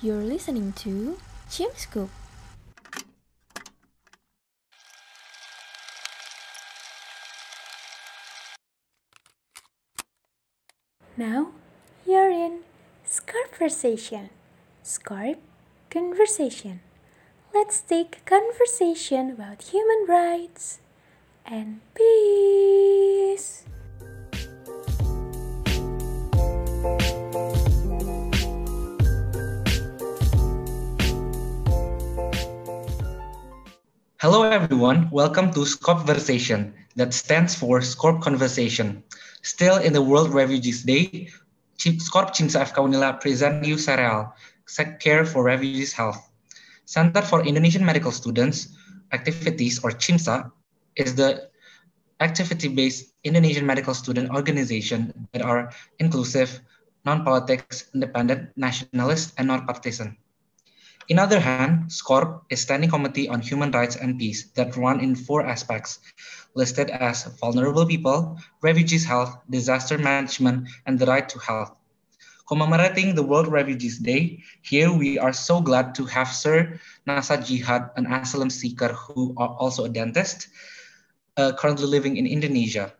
You're listening to Chim Scoop. Now you're in Scorpversation. Scorp Conversation. Let's take a conversation about human rights and peace. Hello everyone, welcome to Scorpversation, that stands for Scorp Conversation. Still in the World Refugees Day, Scorp Cimsa FK Unila present you Serial, Care for Refugees Health. Center for Indonesian Medical Students Activities or CIMSA is the activity-based Indonesian medical student organization that are inclusive, non-politics, independent, nationalist, and non-partisan. In other hand, SCORP is Standing Committee on Human Rights and Peace that run in four aspects, listed as vulnerable people, refugees health, disaster management, and the right to health. Commemorating the World Refugees Day, here we are so glad to have Sir Nashaat Jihad, an asylum seeker who are also a dentist, uh, currently living in Indonesia.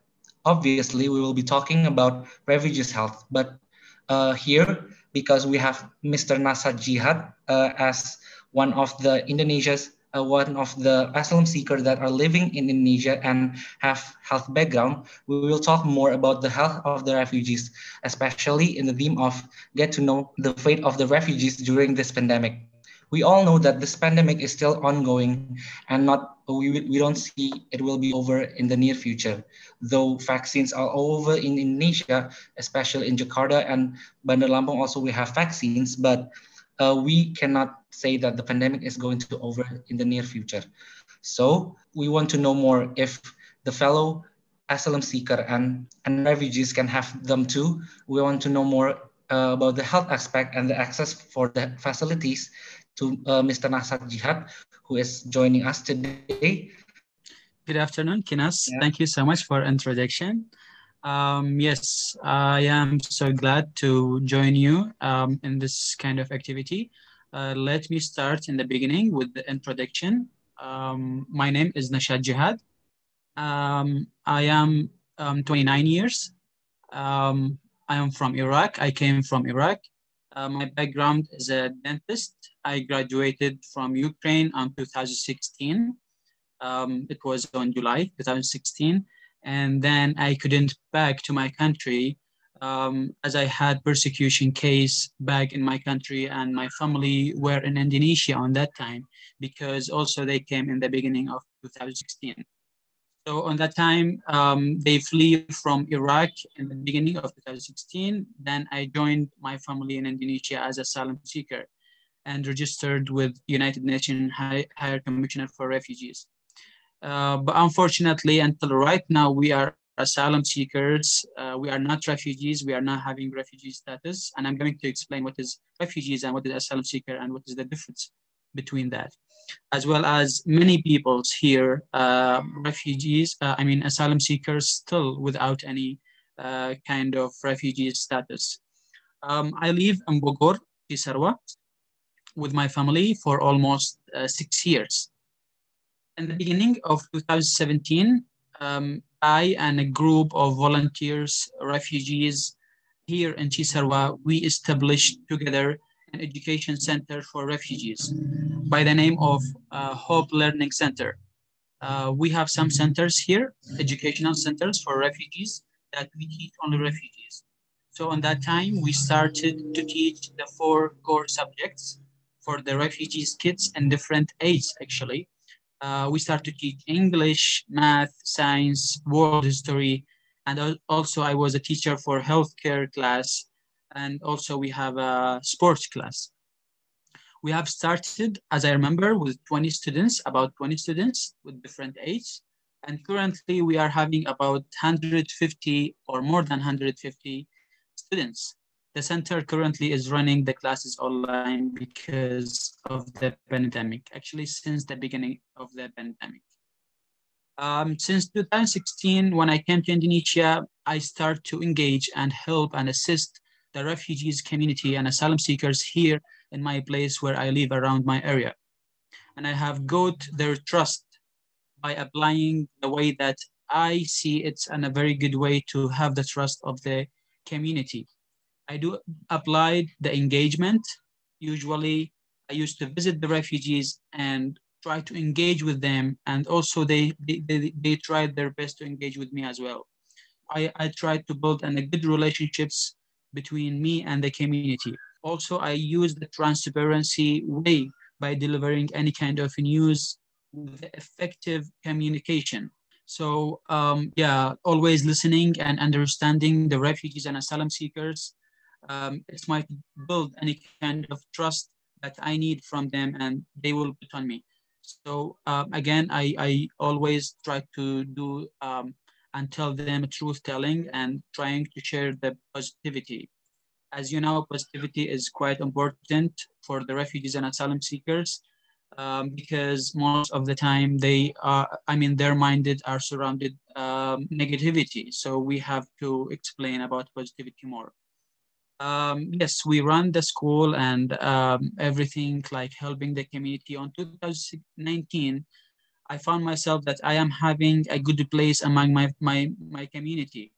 Obviously, we will be talking about refugees health, but uh, here because we have Mr. Nashaat Jihad uh, as one of the Indonesia's uh, one of the asylum seekers that are living in Indonesia and have health background. We will talk more about the health of the refugees, especially in the theme of get to know the fate of the refugees during this pandemic. We all know that this pandemic is still ongoing and not we, we don't see it will be over in the near future. Though vaccines are over in Indonesia, especially in Jakarta and Bandar Lampung also we have vaccines, but uh, we cannot say that the pandemic is going to over in the near future. So we want to know more if the fellow asylum seeker and, and refugees can have them too. We want to know more uh, about the health aspect and the access for the facilities to uh, Mr. Nashaat Jihad, who is joining us today. Good afternoon, Kinas. Yeah. Thank you so much for introduction. Um, yes, I am so glad to join you um, in this kind of activity. Uh, let me start in the beginning with the introduction. Um, my name is Nashaat Jihad. Um, I am um, 29 years. Um, I am from Iraq. I came from Iraq. Uh, my background is a dentist. I graduated from Ukraine in 2016. Um, it was on July 2016. And then I couldn't back to my country um, as I had persecution case back in my country and my family were in Indonesia on that time because also they came in the beginning of 2016. So on that time, um, they flee from Iraq in the beginning of 2016. Then I joined my family in Indonesia as asylum seeker and registered with United Nations High, Higher Commissioner for Refugees. Uh, but unfortunately, until right now, we are asylum seekers. Uh, we are not refugees. We are not having refugee status. And I'm going to explain what is refugees and what is asylum seeker and what is the difference between that as well as many peoples here, uh, refugees, uh, I mean, asylum seekers still without any uh, kind of refugee status. Um, I live in Bogor, Cisarua, with my family for almost uh, six years. In the beginning of 2017, um, I and a group of volunteers, refugees here in Cisarua, we established together an education center for refugees by the name of uh, Hope Learning Center. Uh, we have some centers here, educational centers for refugees that we teach only refugees. So on that time, we started to teach the four core subjects for the refugees kids and different ages actually. Uh, we start to teach English, math, science, world history, and also I was a teacher for healthcare class and also we have a sports class. We have started, as I remember, with 20 students, about 20 students with different ages. And currently we are having about 150 or more than 150 students. The center currently is running the classes online because of the pandemic, actually since the beginning of the pandemic. Um, since 2016, when I came to Indonesia, I start to engage and help and assist the refugees community and asylum seekers here in my place where I live around my area. And I have got their trust by applying the way that I see it's in a very good way to have the trust of the community. I do apply the engagement. Usually I used to visit the refugees and try to engage with them. And also they, they, they, they tried their best to engage with me as well. I, I tried to build a good relationships between me and the community. Also, I use the transparency way by delivering any kind of news with effective communication. So um, yeah, always listening and understanding the refugees and asylum seekers. Um, it might build any kind of trust that I need from them and they will put on me. So um, again, I, I always try to do um, and tell them truth telling and trying to share the positivity. As you know, positivity is quite important for the refugees and asylum seekers um, because most of the time they are, I mean, their minded are surrounded um, negativity. So we have to explain about positivity more. Um, yes, we run the school and um, everything like helping the community. On 2019, I found myself that I am having a good place among my, my, my community.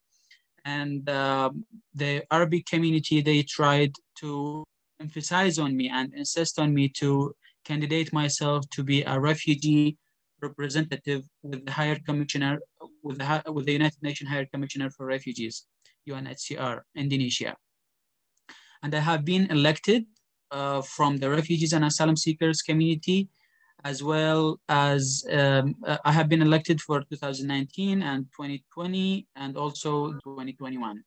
And uh, the Arabic community, they tried to emphasize on me and insist on me to candidate myself to be a refugee representative with the Higher Commissioner, with the, with the United Nations Higher Commissioner for Refugees, UNHCR, Indonesia. And I have been elected uh, from the refugees and asylum seekers community, as well as um, uh, I have been elected for 2019 and 2020, and also 2021.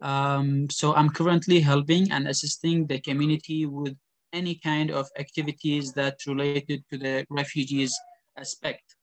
Um, so I'm currently helping and assisting the community with any kind of activities that related to the refugees aspect.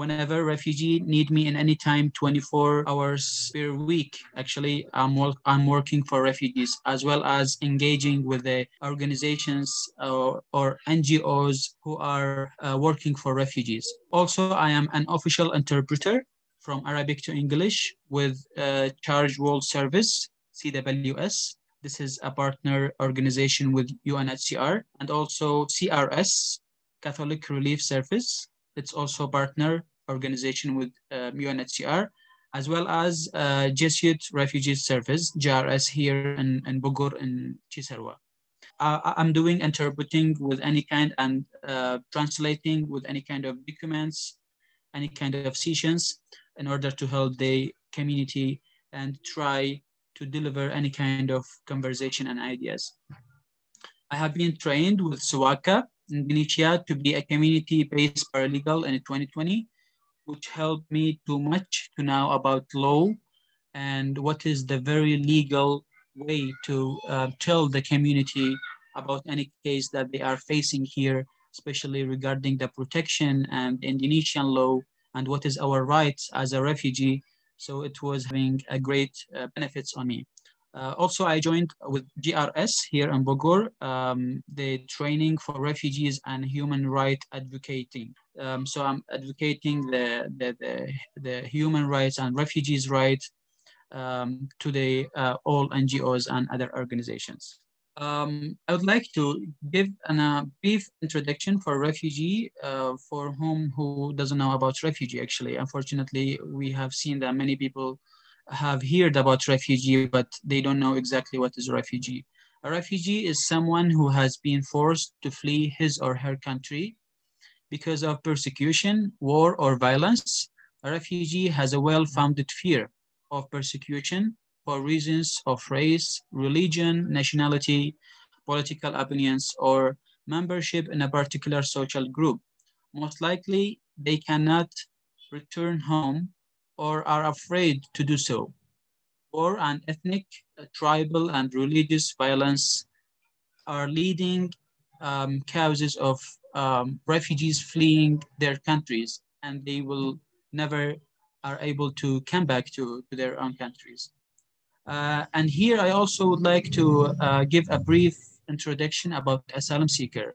Whenever refugee need me in any time, 24 hours per week, actually, I'm, I'm working for refugees as well as engaging with the organizations or, or NGOs who are uh, working for refugees. Also, I am an official interpreter from Arabic to English with uh, Church World Service, CWS, this is a partner organization with UNHCR and also CRS, Catholic Relief Service. It's also a partner organization with um, UNHCR, as well as uh, Jesuit Refugee Service, JRS here in, in Bogor in Cisarua. Uh, I'm doing interpreting with any kind and uh, translating with any kind of documents, any kind of sessions in order to help the community and try to deliver any kind of conversation and ideas. I have been trained with SUAKA Indonesia to be a community-based paralegal in 2020, which helped me too much to know about law and what is the very legal way to uh, tell the community about any case that they are facing here, especially regarding the protection and Indonesian law and what is our rights as a refugee so it was having a great uh, benefits on me. Uh, also, I joined with JRS here in Bogor, um, the training for refugees and human right advocating. Um, so I'm advocating the, the, the, the, human rights and refugees' rights um, to the uh, all NGOs and other organizations. Um, I would like to give an, a uh, brief introduction for refugee uh, for whom who doesn't know about refugee actually. Unfortunately, we have seen that many people have heard about refugee, but they don't know exactly what is a refugee. A refugee is someone who has been forced to flee his or her country because of persecution, war, or violence. A refugee has a well-founded fear of persecution, for reasons of race, religion, nationality, political opinions, or membership in a particular social group. Most likely, they cannot return home or are afraid to do so. War and ethnic, uh, tribal, and religious violence are leading um, causes of um, refugees fleeing their countries, and they will never are able to come back to, to their own countries. Uh, and here I also would like to uh, give a brief introduction about asylum seeker.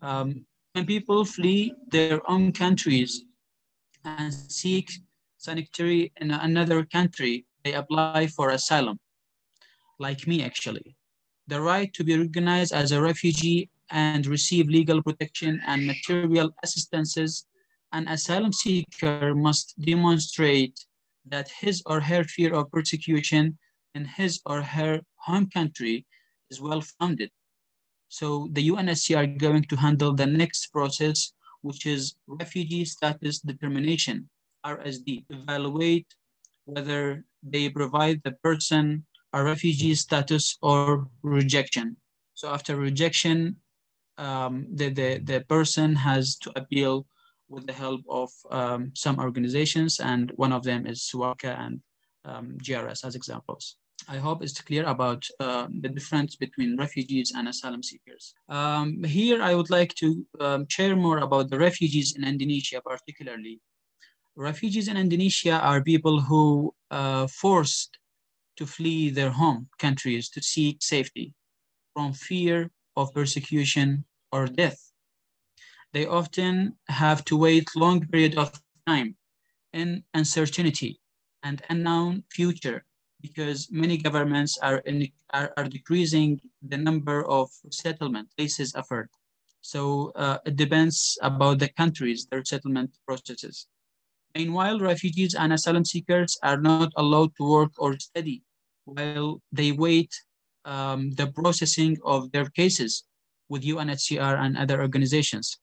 Um, when people flee their own countries and seek sanctuary in another country, they apply for asylum, like me actually. the right to be recognized as a refugee and receive legal protection and material assistances, an asylum seeker must demonstrate that his or her fear of persecution in his or her home country is well founded. So the UNHCR are going to handle the next process, which is refugee status determination, RSD, evaluate whether they provide the person a refugee status or rejection. So after rejection, um, the, the, the person has to appeal with the help of um, some organizations, and one of them is SUAKA and um, JRS as examples. I hope it's clear about uh, the difference between refugees and asylum seekers. Um, here, I would like to um, share more about the refugees in Indonesia, particularly. Refugees in Indonesia are people who uh, forced to flee their home countries to seek safety from fear of persecution or death. They often have to wait long period of time in uncertainty and unknown future because many governments are, in, are, are decreasing the number of settlement places offered. So uh, it depends about the countries, their settlement processes. Meanwhile, refugees and asylum seekers are not allowed to work or study while they wait um, the processing of their cases with UNHCR and other organizations.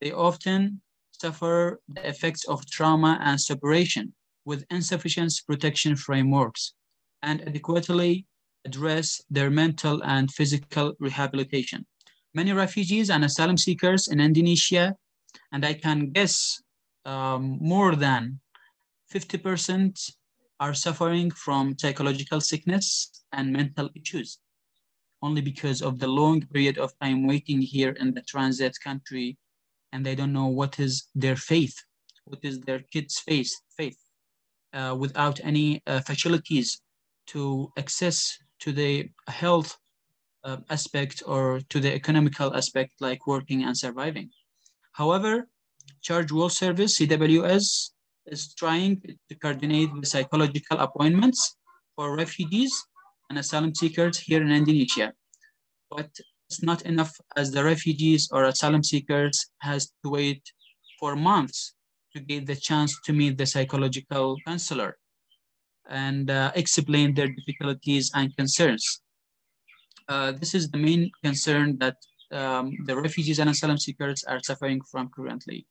They often suffer the effects of trauma and separation with insufficient protection frameworks and adequately address their mental and physical rehabilitation. Many refugees and asylum seekers in Indonesia, and I can guess um, more than 50% are suffering from psychological sickness and mental issues only because of the long period of time waiting here in the transit country and they don't know what is their faith, what is their kids' faith, faith uh, without any uh, facilities to access to the health uh, aspect or to the economical aspect like working and surviving. However, Church World Service, CWS, is trying to coordinate the psychological appointments for refugees and asylum seekers here in Indonesia. But it's not enough as the refugees or asylum seekers has to wait for months to get the chance to meet the psychological counselor and uh, explain their difficulties and concerns. Uh, this is the main concern that um, the refugees and asylum seekers are suffering from currently.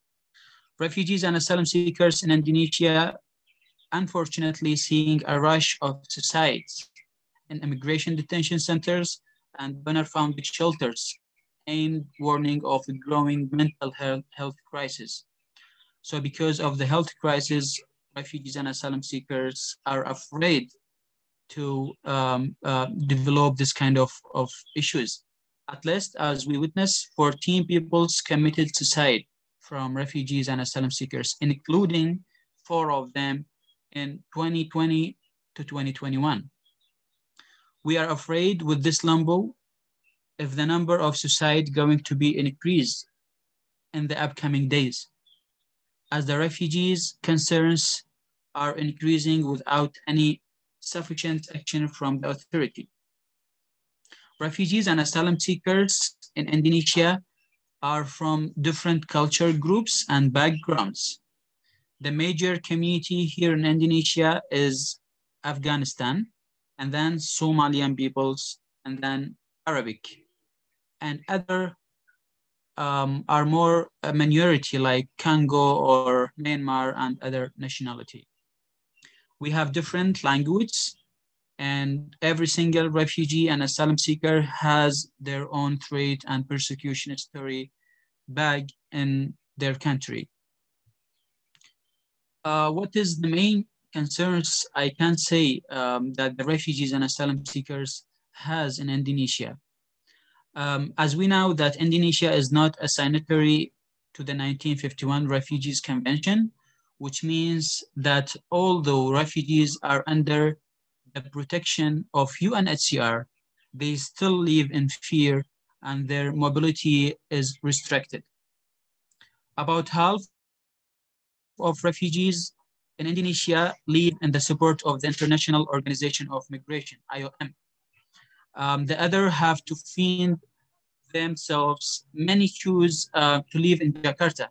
Refugees and asylum seekers in Indonesia, unfortunately, seeing a rush of suicides in immigration detention centers and donor-founded shelters aimed warning of the growing mental health, health crisis. So because of the health crisis, refugees and asylum seekers are afraid to um, uh, develop this kind of, of issues. At least as we witness 14 people's committed suicide from refugees and asylum seekers, including four of them in 2020 to 2021. We are afraid with this limbo if the number of suicide going to be increased in the upcoming days as the refugees concerns are increasing without any sufficient action from the authority. Refugees and asylum seekers in Indonesia are from different culture groups and backgrounds. The major community here in Indonesia is Afghanistan, and then Somalian peoples, and then Arabic. And other um, are more a minority like Congo or Myanmar and other nationality. We have different languages and every single refugee and asylum seeker has their own threat and persecution story back in their country. Uh, what is the main concerns I can say um, that the refugees and asylum seekers has in Indonesia? Um, as we know that Indonesia is not a signatory to the 1951 Refugees Convention, which means that although refugees are under the protection of UNHCR, they still live in fear and their mobility is restricted. About half of refugees in Indonesia live in the support of the International Organization of Migration, IOM. Um, the other have to find themselves. Many choose uh, to live in Jakarta.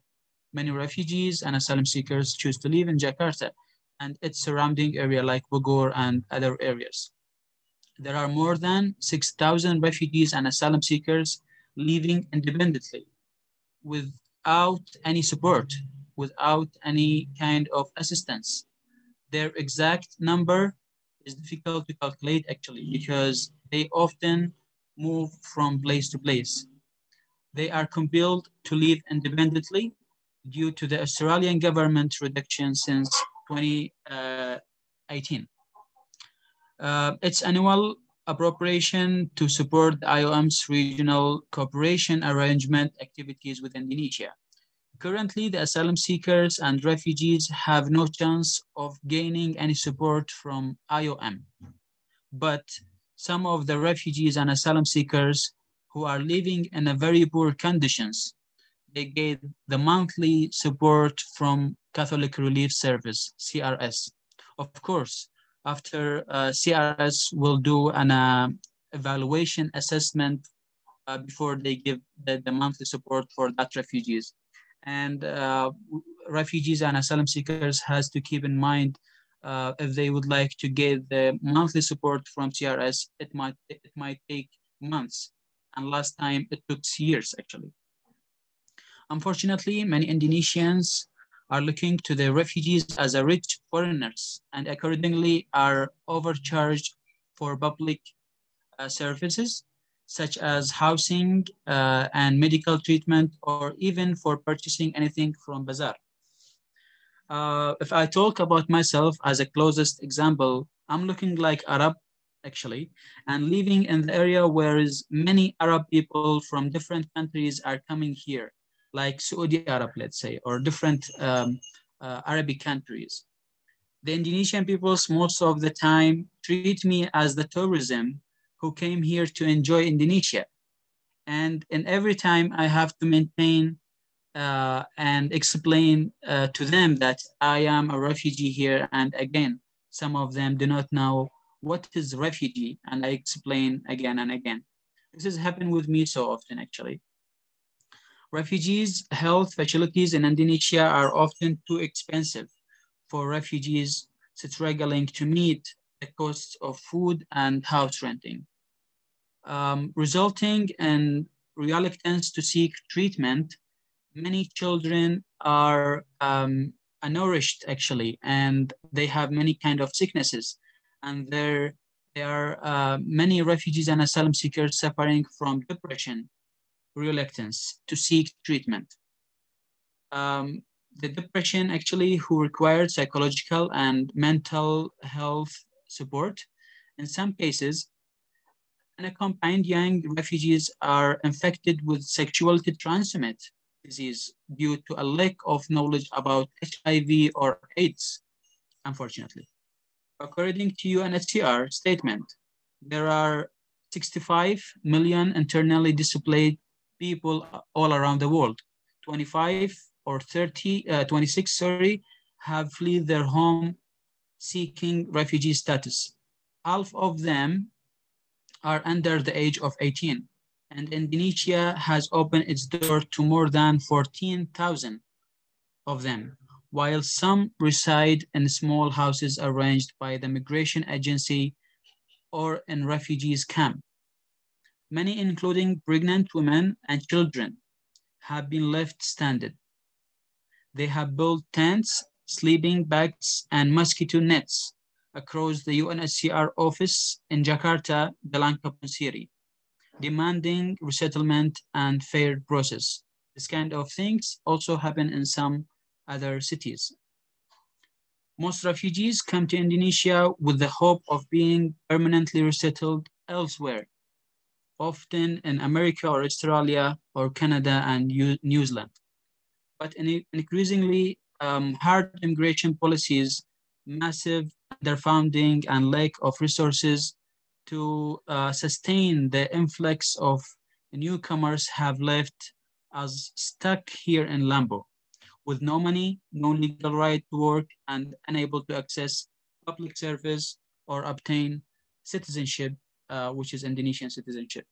Many refugees and asylum seekers choose to live in Jakarta and its surrounding area like Bogor and other areas. There are more than 6,000 refugees and asylum seekers living independently without any support, without any kind of assistance. Their exact number is difficult to calculate actually because they often move from place to place. They are compelled to live independently due to the Australian government reduction since 2018. Uh, its annual appropriation to support the IOM's regional cooperation arrangement activities with Indonesia. Currently, the asylum seekers and refugees have no chance of gaining any support from IOM. But some of the refugees and asylum seekers who are living in very poor conditions, they get the monthly support from Catholic Relief Service, CRS. Of course, after uh, CRS will do an uh, evaluation assessment uh, before they give the, the, monthly support for that refugees. And uh, refugees and asylum seekers has to keep in mind uh, if they would like to get the monthly support from CRS, it might it might take months, and last time it took years actually. Unfortunately, many Indonesians are looking to the refugees as a rich foreigners and accordingly are overcharged for public uh, services such as housing uh, and medical treatment or even for purchasing anything from bazaar. Uh, if I talk about myself as a closest example, I'm looking like Arab actually, and living in the area where is many Arab people from different countries are coming here like Saudi Arab, let's say, or different um, uh, Arabic countries. The Indonesian peoples most of the time treat me as the tourism who came here to enjoy Indonesia. And in every time I have to maintain uh, and explain uh, to them that I am a refugee here. And again, some of them do not know what is refugee. And I explain again and again. This has happened with me so often actually. Refugees' health facilities in Indonesia are often too expensive for refugees struggling to meet the costs of food and house renting, um, resulting in reluctance to seek treatment. Many children are um, nourished actually, and they have many kind of sicknesses, and there there are uh, many refugees and asylum seekers suffering from depression, reluctance to seek treatment. Um, the depression actually who required psychological and mental health support. In some cases, unaccompanied young refugees are infected with sexuality transmitted disease due to a lack of knowledge about HIV or AIDS, unfortunately. According to UNHCR statement, there are 65 million internally displaced people all around the world. 25 or 30, uh, 26, sorry, have fled their home seeking refugee status. Half of them are under the age of 18 and Indonesia has opened its door to more than 14,000 of them, while some reside in small houses arranged by the migration agency or in refugees camp. Many, including pregnant women and children, have been left stranded. They have built tents, sleeping bags, and mosquito nets across the UNHCR office in Jakarta, City, demanding resettlement and fair process. This kind of things also happen in some other cities. Most refugees come to Indonesia with the hope of being permanently resettled elsewhere often in America or Australia or Canada and New Zealand. But in increasingly um, hard immigration policies, massive underfunding and lack of resources to uh, sustain the influx of newcomers have left us stuck here in Lambo with no money, no legal right to work, and unable to access public service or obtain citizenship uh, which is Indonesian citizenship.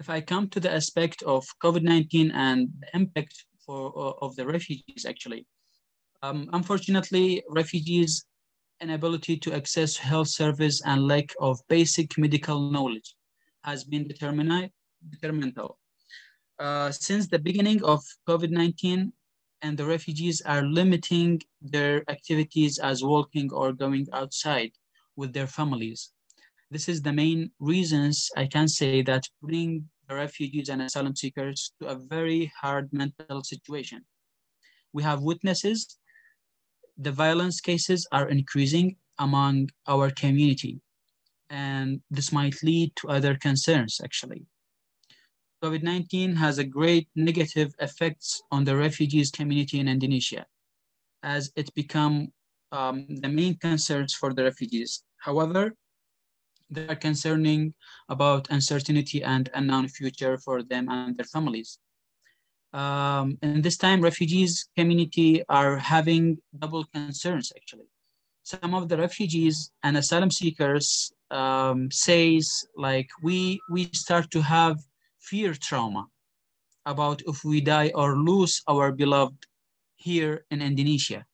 If I come to the aspect of COVID-19 and the impact for, uh, of the refugees, actually, um, unfortunately, refugees' inability to access health service and lack of basic medical knowledge has been determinal. Uh, since the beginning of COVID-19, and the refugees are limiting their activities as walking or going outside with their families. This is the main reasons I can say that bring the refugees and asylum seekers to a very hard mental situation. We have witnesses, the violence cases are increasing among our community, and this might lead to other concerns actually. COVID-19 has a great negative effects on the refugees community in Indonesia as it become um, the main concerns for the refugees. However, they are concerning about uncertainty and unknown future for them and their families. Um, and this time, refugees community are having double concerns actually. Some of the refugees and asylum seekers um, says like we we start to have fear trauma about if we die or lose our beloved here in Indonesia.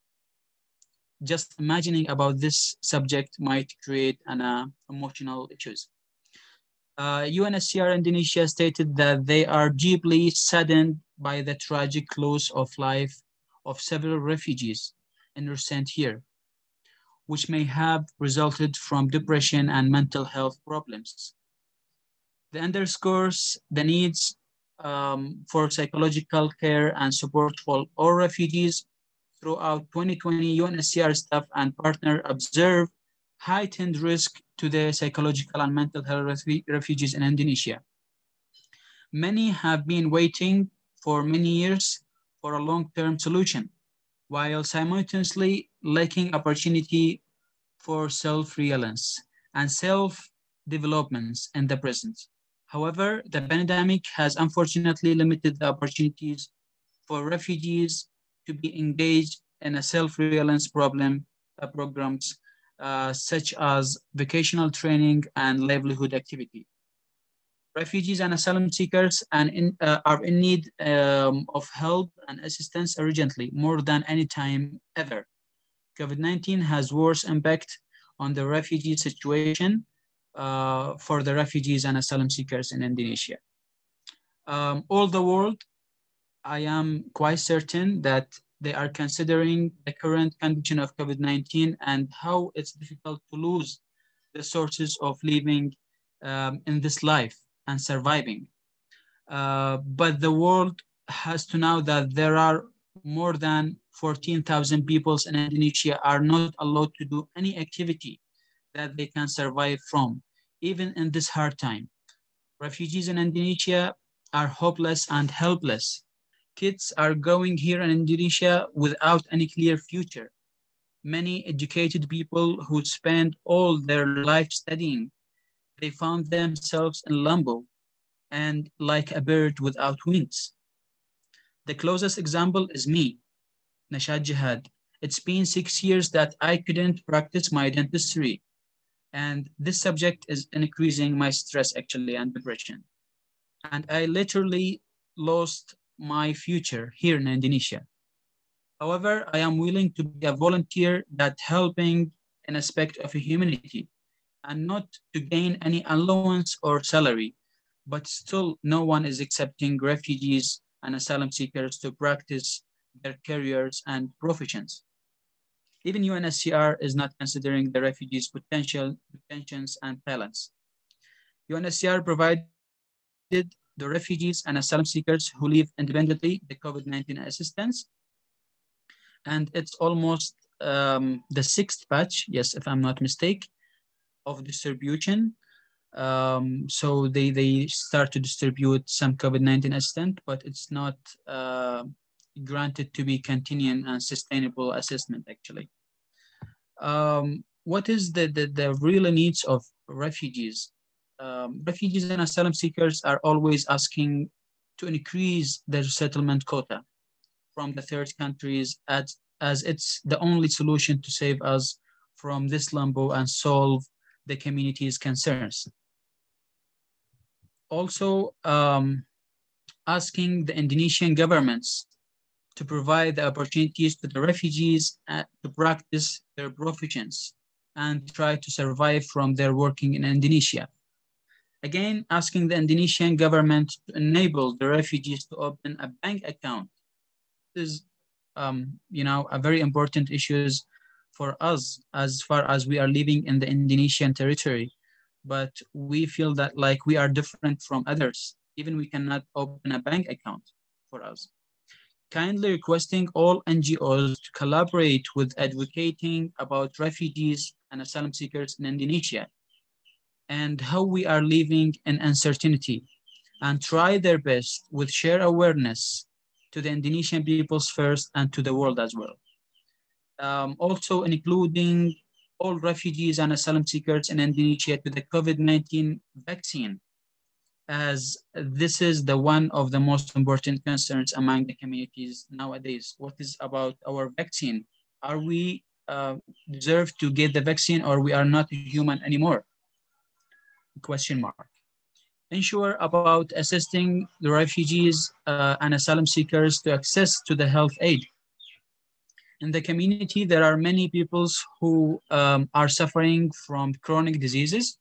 Just imagining about this subject might create an uh, emotional issues. Uh, UNHCR Indonesia stated that they are deeply saddened by the tragic loss of life of several refugees in recent year, which may have resulted from depression and mental health problems. The underscores the needs um, for psychological care and support for all refugees throughout 2020 UNHCR staff and partner observe heightened risk to the psychological and mental health refugees in Indonesia. Many have been waiting for many years for a long-term solution, while simultaneously lacking opportunity for self-reliance and self-developments in the present. However, the pandemic has unfortunately limited the opportunities for refugees to be engaged in a self-reliance problem uh, programs uh, such as vocational training and livelihood activity. Refugees and asylum seekers and in, uh, are in need um, of help and assistance urgently, more than any time ever. COVID-19 has worse impact on the refugee situation uh, for the refugees and asylum seekers in Indonesia. Um, all the world, I am quite certain that they are considering the current condition of COVID-19 and how it's difficult to lose the sources of living um, in this life and surviving. Uh, but the world has to know that there are more than 14,000 people in Indonesia are not allowed to do any activity that they can survive from, even in this hard time. Refugees in Indonesia are hopeless and helpless. Kids are going here in Indonesia without any clear future. Many educated people who spend all their life studying, they found themselves in limbo and like a bird without wings. The closest example is me, Nashaat Jihad. It's been six years that I couldn't practice my dentistry and this subject is increasing my stress actually and depression. And I literally lost my future here in Indonesia. However, I am willing to be a volunteer that helping an aspect of humanity and not to gain any allowance or salary, but still no one is accepting refugees and asylum seekers to practice their careers and professions. Even UNHCR is not considering the refugees' potential, intentions, and talents. UNHCR provided the refugees and asylum seekers who live independently the COVID-19 assistance. And it's almost um, the sixth batch, yes, if I'm not mistaken, of distribution. Um, so they, they start to distribute some COVID-19 assistance, but it's not uh, granted to be continuing and sustainable assessment actually. Um, what is the, the, the real needs of refugees? Um, refugees and asylum seekers are always asking to increase their settlement quota from the third countries as, as it's the only solution to save us from this limbo and solve the community's concerns. Also, um, asking the Indonesian governments to provide the opportunities to the refugees to practice their professions and try to survive from their working in Indonesia. Again, asking the Indonesian government to enable the refugees to open a bank account this is, um, you know, a very important issues for us as far as we are living in the Indonesian territory. But we feel that like we are different from others. Even we cannot open a bank account for us kindly requesting all NGOs to collaborate with advocating about refugees and asylum seekers in Indonesia and how we are living in uncertainty and try their best with shared awareness to the Indonesian peoples first and to the world as well. Um, also including all refugees and asylum seekers in Indonesia to the COVID-19 vaccine as this is the one of the most important concerns among the communities nowadays. What is about our vaccine? Are we uh, deserve to get the vaccine or we are not human anymore? Question mark. Ensure about assisting the refugees uh, and asylum seekers to access to the health aid. In the community, there are many peoples who um, are suffering from chronic diseases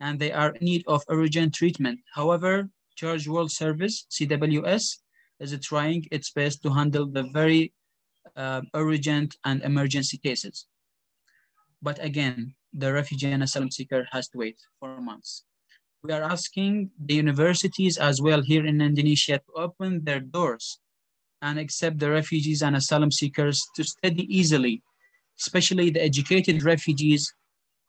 and they are in need of urgent treatment. However, Church World Service, CWS, is trying its best to handle the very uh, urgent and emergency cases. But again, the refugee and asylum seeker has to wait for months. We are asking the universities as well here in Indonesia to open their doors and accept the refugees and asylum seekers to study easily, especially the educated refugees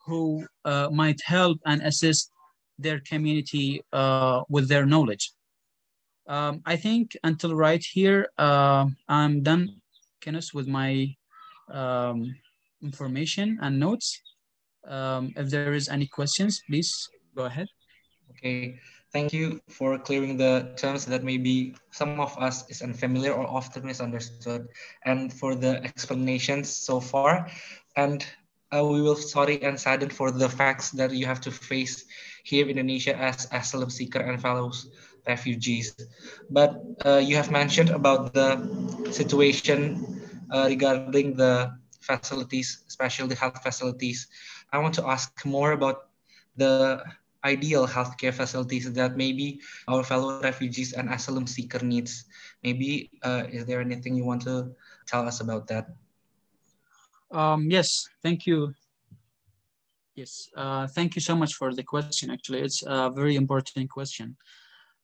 who uh, might help and assist their community uh, with their knowledge. Um, I think until right here, uh, I'm done, Kenneth, with my um, information and notes. Um, if there is any questions, please go ahead. Okay, thank you for clearing the terms that maybe some of us is unfamiliar or often misunderstood and for the explanations so far. And uh, we will sorry and saddened for the facts that you have to face here in Indonesia as asylum seeker and fellows refugees. But uh, you have mentioned about the situation uh, regarding the facilities, especially the health facilities. I want to ask more about the ideal healthcare facilities that maybe our fellow refugees and asylum seeker needs. Maybe uh, is there anything you want to tell us about that? Um, yes, thank you. Yes, uh, thank you so much for the question. Actually, it's a very important question.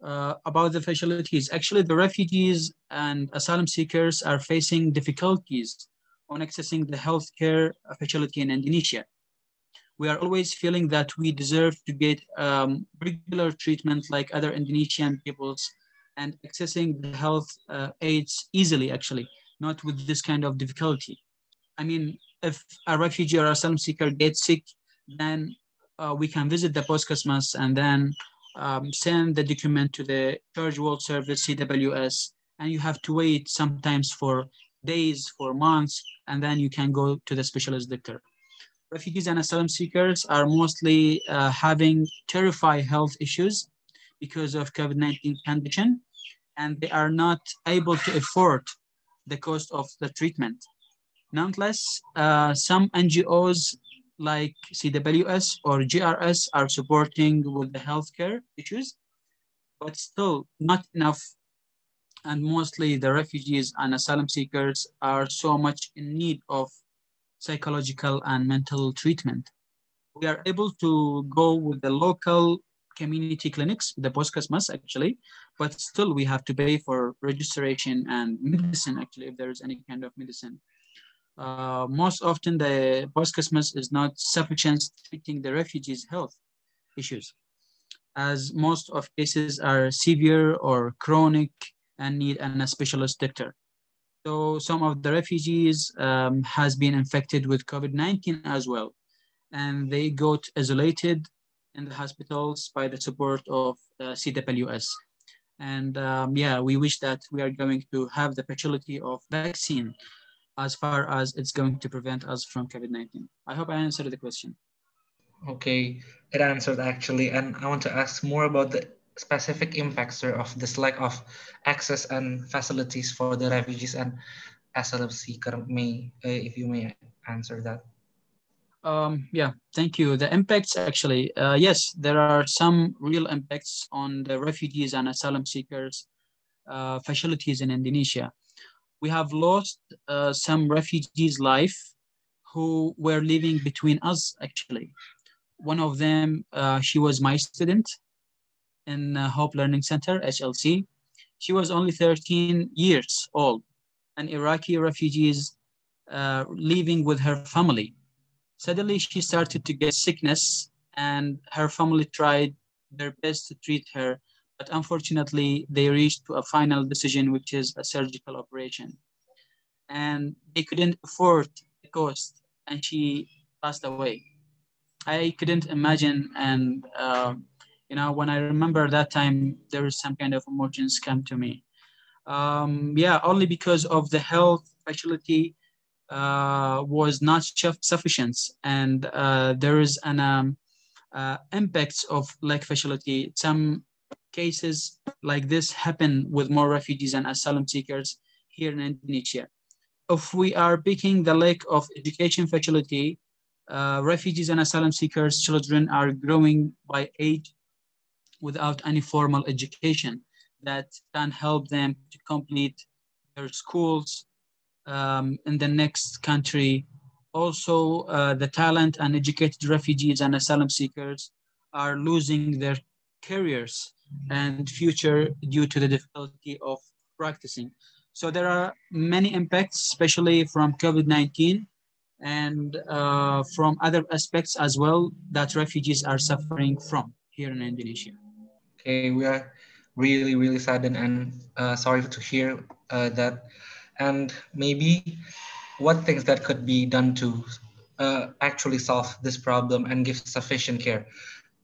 Uh, about the facilities. Actually, the refugees and asylum seekers are facing difficulties on accessing the healthcare facility in Indonesia. We are always feeling that we deserve to get um, regular treatment like other Indonesian peoples and accessing the health uh, aids easily, actually, not with this kind of difficulty. I mean, if a refugee or asylum seeker gets sick, then uh, we can visit the Puskesmas and then um, send the document to the Church World Service, CWS, and you have to wait sometimes for days, for months, and then you can go to the specialist doctor. Refugees and asylum seekers are mostly uh, having terrifying health issues because of COVID-19 condition, and they are not able to afford the cost of the treatment. Nonetheless, uh, some NGOs like CWS or JRS are supporting with the healthcare issues, but still not enough. And mostly the refugees and asylum seekers are so much in need of psychological and mental treatment. We are able to go with the local community clinics, the Puskesmas actually, but still we have to pay for registration and medicine actually, if there's any kind of medicine uh, most often the Puskesmas is not sufficient treating the refugees' health issues, as most of cases are severe or chronic and need an specialist doctor. So some of the refugees um, has been infected with COVID-19 as well, and they got isolated in the hospitals by the support of uh, CWS. And um, yeah, we wish that we are going to have the facility of vaccine as far as it's going to prevent us from COVID-19. I hope I answered the question. Okay, it answered actually, and I want to ask more about the specific impacts sir, of this lack of access and facilities for the refugees and asylum seeker. May uh, if you may answer that. Um, yeah, thank you. The impacts actually, uh, yes, there are some real impacts on the refugees and asylum seekers uh, facilities in Indonesia. We have lost uh, some refugees' life who were living between us actually. One of them, uh, she was my student in Hope Learning Center, HLC. She was only 13 years old, an Iraqi refugee uh, living with her family Suddenly, she started to get sickness, and her family tried their best to treat her, but unfortunately, they reached to a final decision, which is a surgical operation. And they couldn't afford the cost, and she passed away. I couldn't imagine, and uh, you know, when I remember that time, there was some kind of emotions come to me. Um, yeah, only because of the health facility uh, was not sufficient and uh, there is an um, uh, impacts of lack facility. Some cases like this happen with more refugees and asylum seekers here in Indonesia. If we are picking the lack of education facility, uh, refugees and asylum seekers children are growing by age without any formal education that can help them to complete their schools um, in the next country. Also, uh, the talent and educated refugees and asylum seekers are losing their careers and future due to the difficulty of practicing. So there are many impacts, especially from COVID-19 and uh, from other aspects as well that refugees are suffering from here in Indonesia. Okay, we are really, really saddened and uh, sorry to hear uh, that and maybe what things that could be done to uh, actually solve this problem and give sufficient care.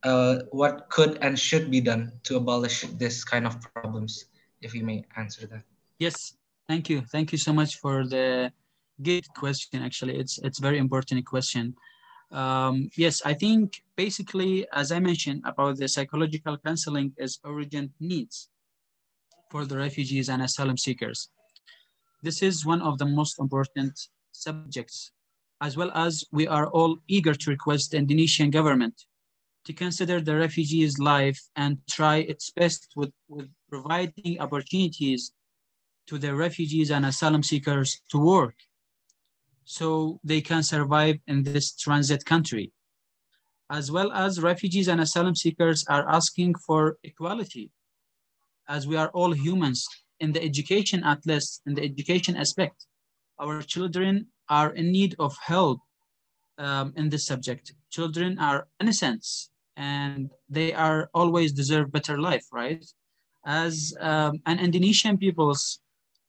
Uh, what could and should be done to abolish this kind of problems, if you may answer that. Yes, thank you. Thank you so much for the good question. Actually, it's it's very important question. Um, yes, I think basically, as I mentioned about the psychological counseling is urgent needs for the refugees and asylum seekers. This is one of the most important subjects, as well as we are all eager to request the Indonesian government to consider the refugees' life and try its best with, with providing opportunities to the refugees and asylum seekers to work so they can survive in this transit country. As well as refugees and asylum seekers are asking for equality as we are all humans in the education at least, in the education aspect, our children are in need of help um, in this subject. Children are innocent and they are always deserve better life, right? As um, an Indonesian peoples,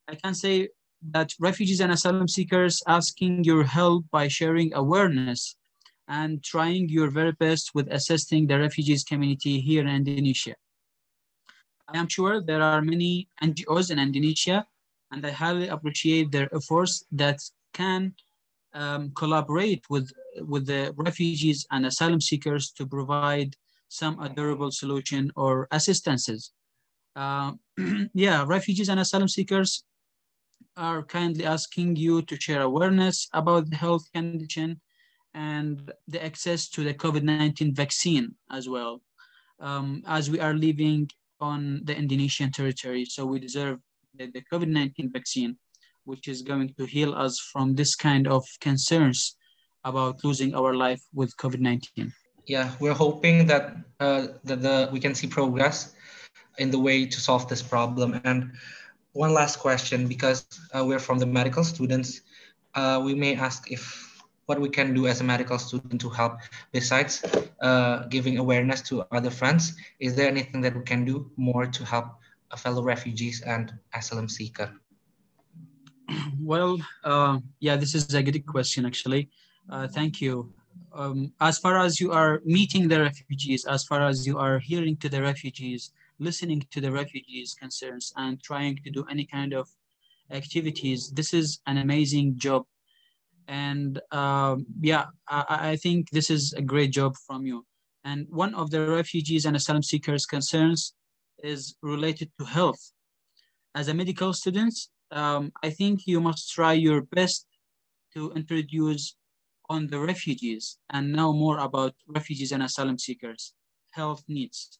I can say that refugees and asylum seekers asking your help by sharing awareness and trying your very best with assisting the refugees community here in Indonesia. I am sure there are many NGOs in Indonesia, and I highly appreciate their efforts that can um, collaborate with, with the refugees and asylum seekers to provide some durable solution or assistances. Uh, yeah, refugees and asylum seekers are kindly asking you to share awareness about the health condition and the access to the COVID-19 vaccine as well. Um, as we are living on the Indonesian territory. So we deserve the, the COVID-19 vaccine, which is going to heal us from this kind of concerns about losing our life with COVID-19. Yeah, we're hoping that uh, that the we can see progress in the way to solve this problem. And one last question, because uh, we're from the medical students, uh, we may ask if what we can do as a medical student to help besides uh, giving awareness to other friends. Is there anything that we can do more to help fellow refugees and asylum seeker? Well uh, yeah this is a good question actually. Uh, thank you. Um, as far as you are meeting the refugees as far as you are hearing to the refugees listening to the refugees concerns and trying to do any kind of activities this is an amazing job And um, yeah, I, I think this is a great job from you. And one of the refugees and asylum seekers' concerns is related to health. As a medical student, um, I think you must try your best to introduce on the refugees and know more about refugees and asylum seekers' health needs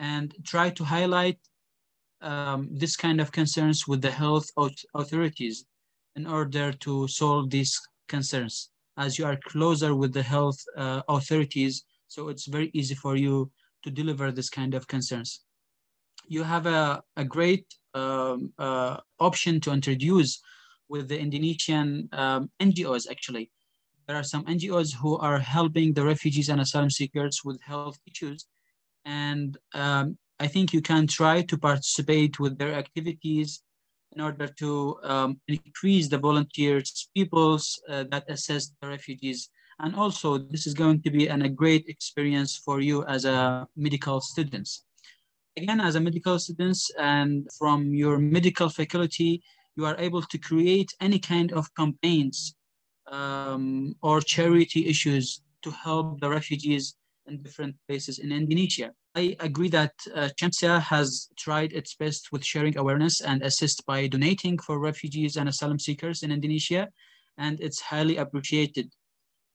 and try to highlight um, this kind of concerns with the health authorities in order to solve these concerns as you are closer with the health uh, authorities so it's very easy for you to deliver this kind of concerns you have a, a great um, uh, option to introduce with the Indonesian um, NGOs actually. There are some NGOs who are helping the refugees and asylum seekers with health issues. And um, I think you can try to participate with their activities in order to um, increase the volunteers, peoples uh, that assess the refugees. And also this is going to be an, a great experience for you as a medical students again, as a medical student and from your medical faculty, you are able to create any kind of campaigns um, or charity issues to help the refugees in different places in Indonesia. I agree that uh, has tried its best with sharing awareness and assist by donating for refugees and asylum seekers in Indonesia, and it's highly appreciated.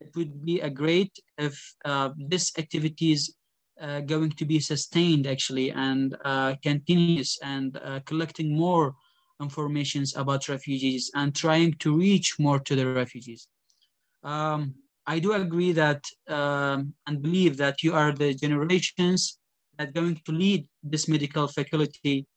It would be a great if uh, these activities uh, going to be sustained actually and uh, continuous and uh, collecting more informations about refugees and trying to reach more to the refugees. Um, I do agree that um, and believe that you are the generations that going to lead this medical faculty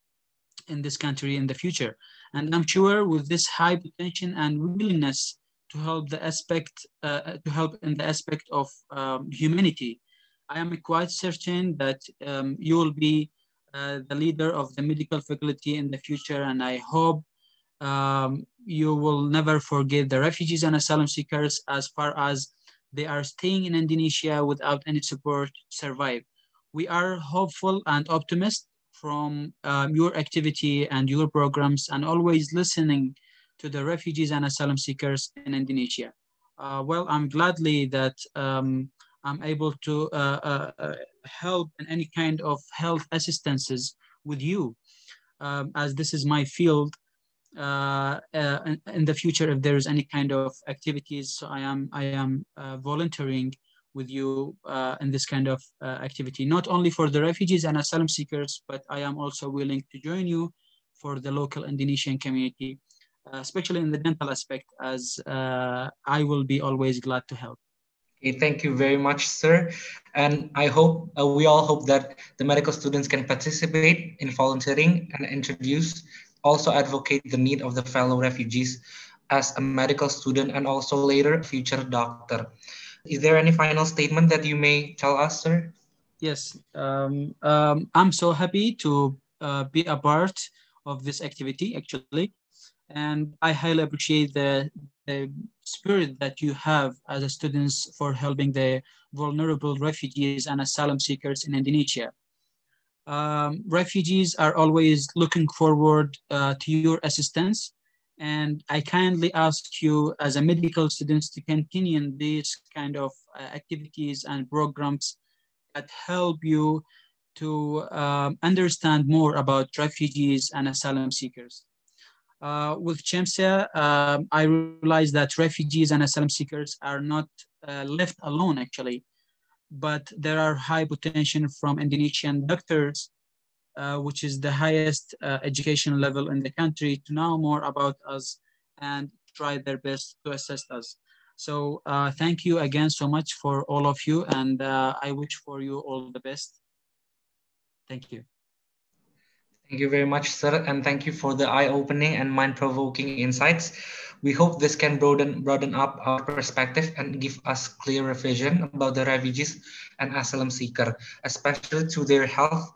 in this country in the future. And I'm sure with this high potential and willingness to help the aspect, uh, to help in the aspect of um, humanity, I am quite certain that um, you will be uh, the leader of the medical faculty in the future, and I hope um, you will never forget the refugees and asylum seekers as far as they are staying in Indonesia without any support to survive. We are hopeful and optimistic from um, your activity and your programs and always listening to the refugees and asylum seekers in Indonesia. Uh, well, I'm gladly that um, I'm able to uh, uh, uh, help in any kind of health assistances with you, um, as this is my field. Uh, uh, in, the future, if there is any kind of activities, so I am I am volunteering with you uh, in this kind of uh, activity, not only for the refugees and asylum seekers, but I am also willing to join you for the local Indonesian community, uh, especially in the dental aspect, as I will be always glad to help. Okay, thank you very much, sir. And I hope, uh, we all hope that the medical students can participate in volunteering and introduce, also advocate the need of the fellow refugees as a medical student and also later future doctor. Is there any final statement that you may tell us, sir? Yes, um, um, I'm so happy to uh, be a part of this activity, actually. And I highly appreciate the, the spirit that you have as a students for helping the vulnerable refugees and asylum seekers in Indonesia. Um, refugees are always looking forward uh, to your assistance. And I kindly ask you as a medical students to continue these kind of uh, activities and programs that help you to um, understand more about refugees and asylum seekers. Uh, with CIMSA, um, I realized that refugees and asylum seekers are not uh, left alone actually, but there are high potential from Indonesian doctors, uh, which is the highest uh, education level in the country to know more about us and try their best to assist us. So uh, thank you again so much for all of you and uh, I wish for you all the best. Thank you. Thank you very much, sir, and thank you for the eye-opening and mind-provoking insights. We hope this can broaden broaden up our perspective and give us clearer vision about the refugees and asylum seeker, especially to their health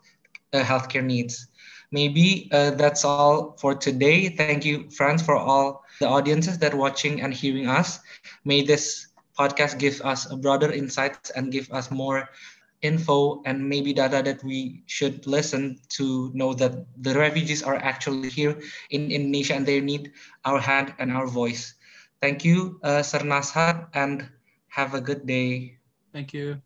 healthcare needs. Maybe uh, that's all for today. Thank you, friends, for all the audiences that watching and hearing us. May this podcast give us a broader insights and give us more info and maybe data that we should listen to know that the refugees are actually here in Indonesia and they need our hand and our voice. Thank you, uh, Sir Nashaat, and have a good day. Thank you.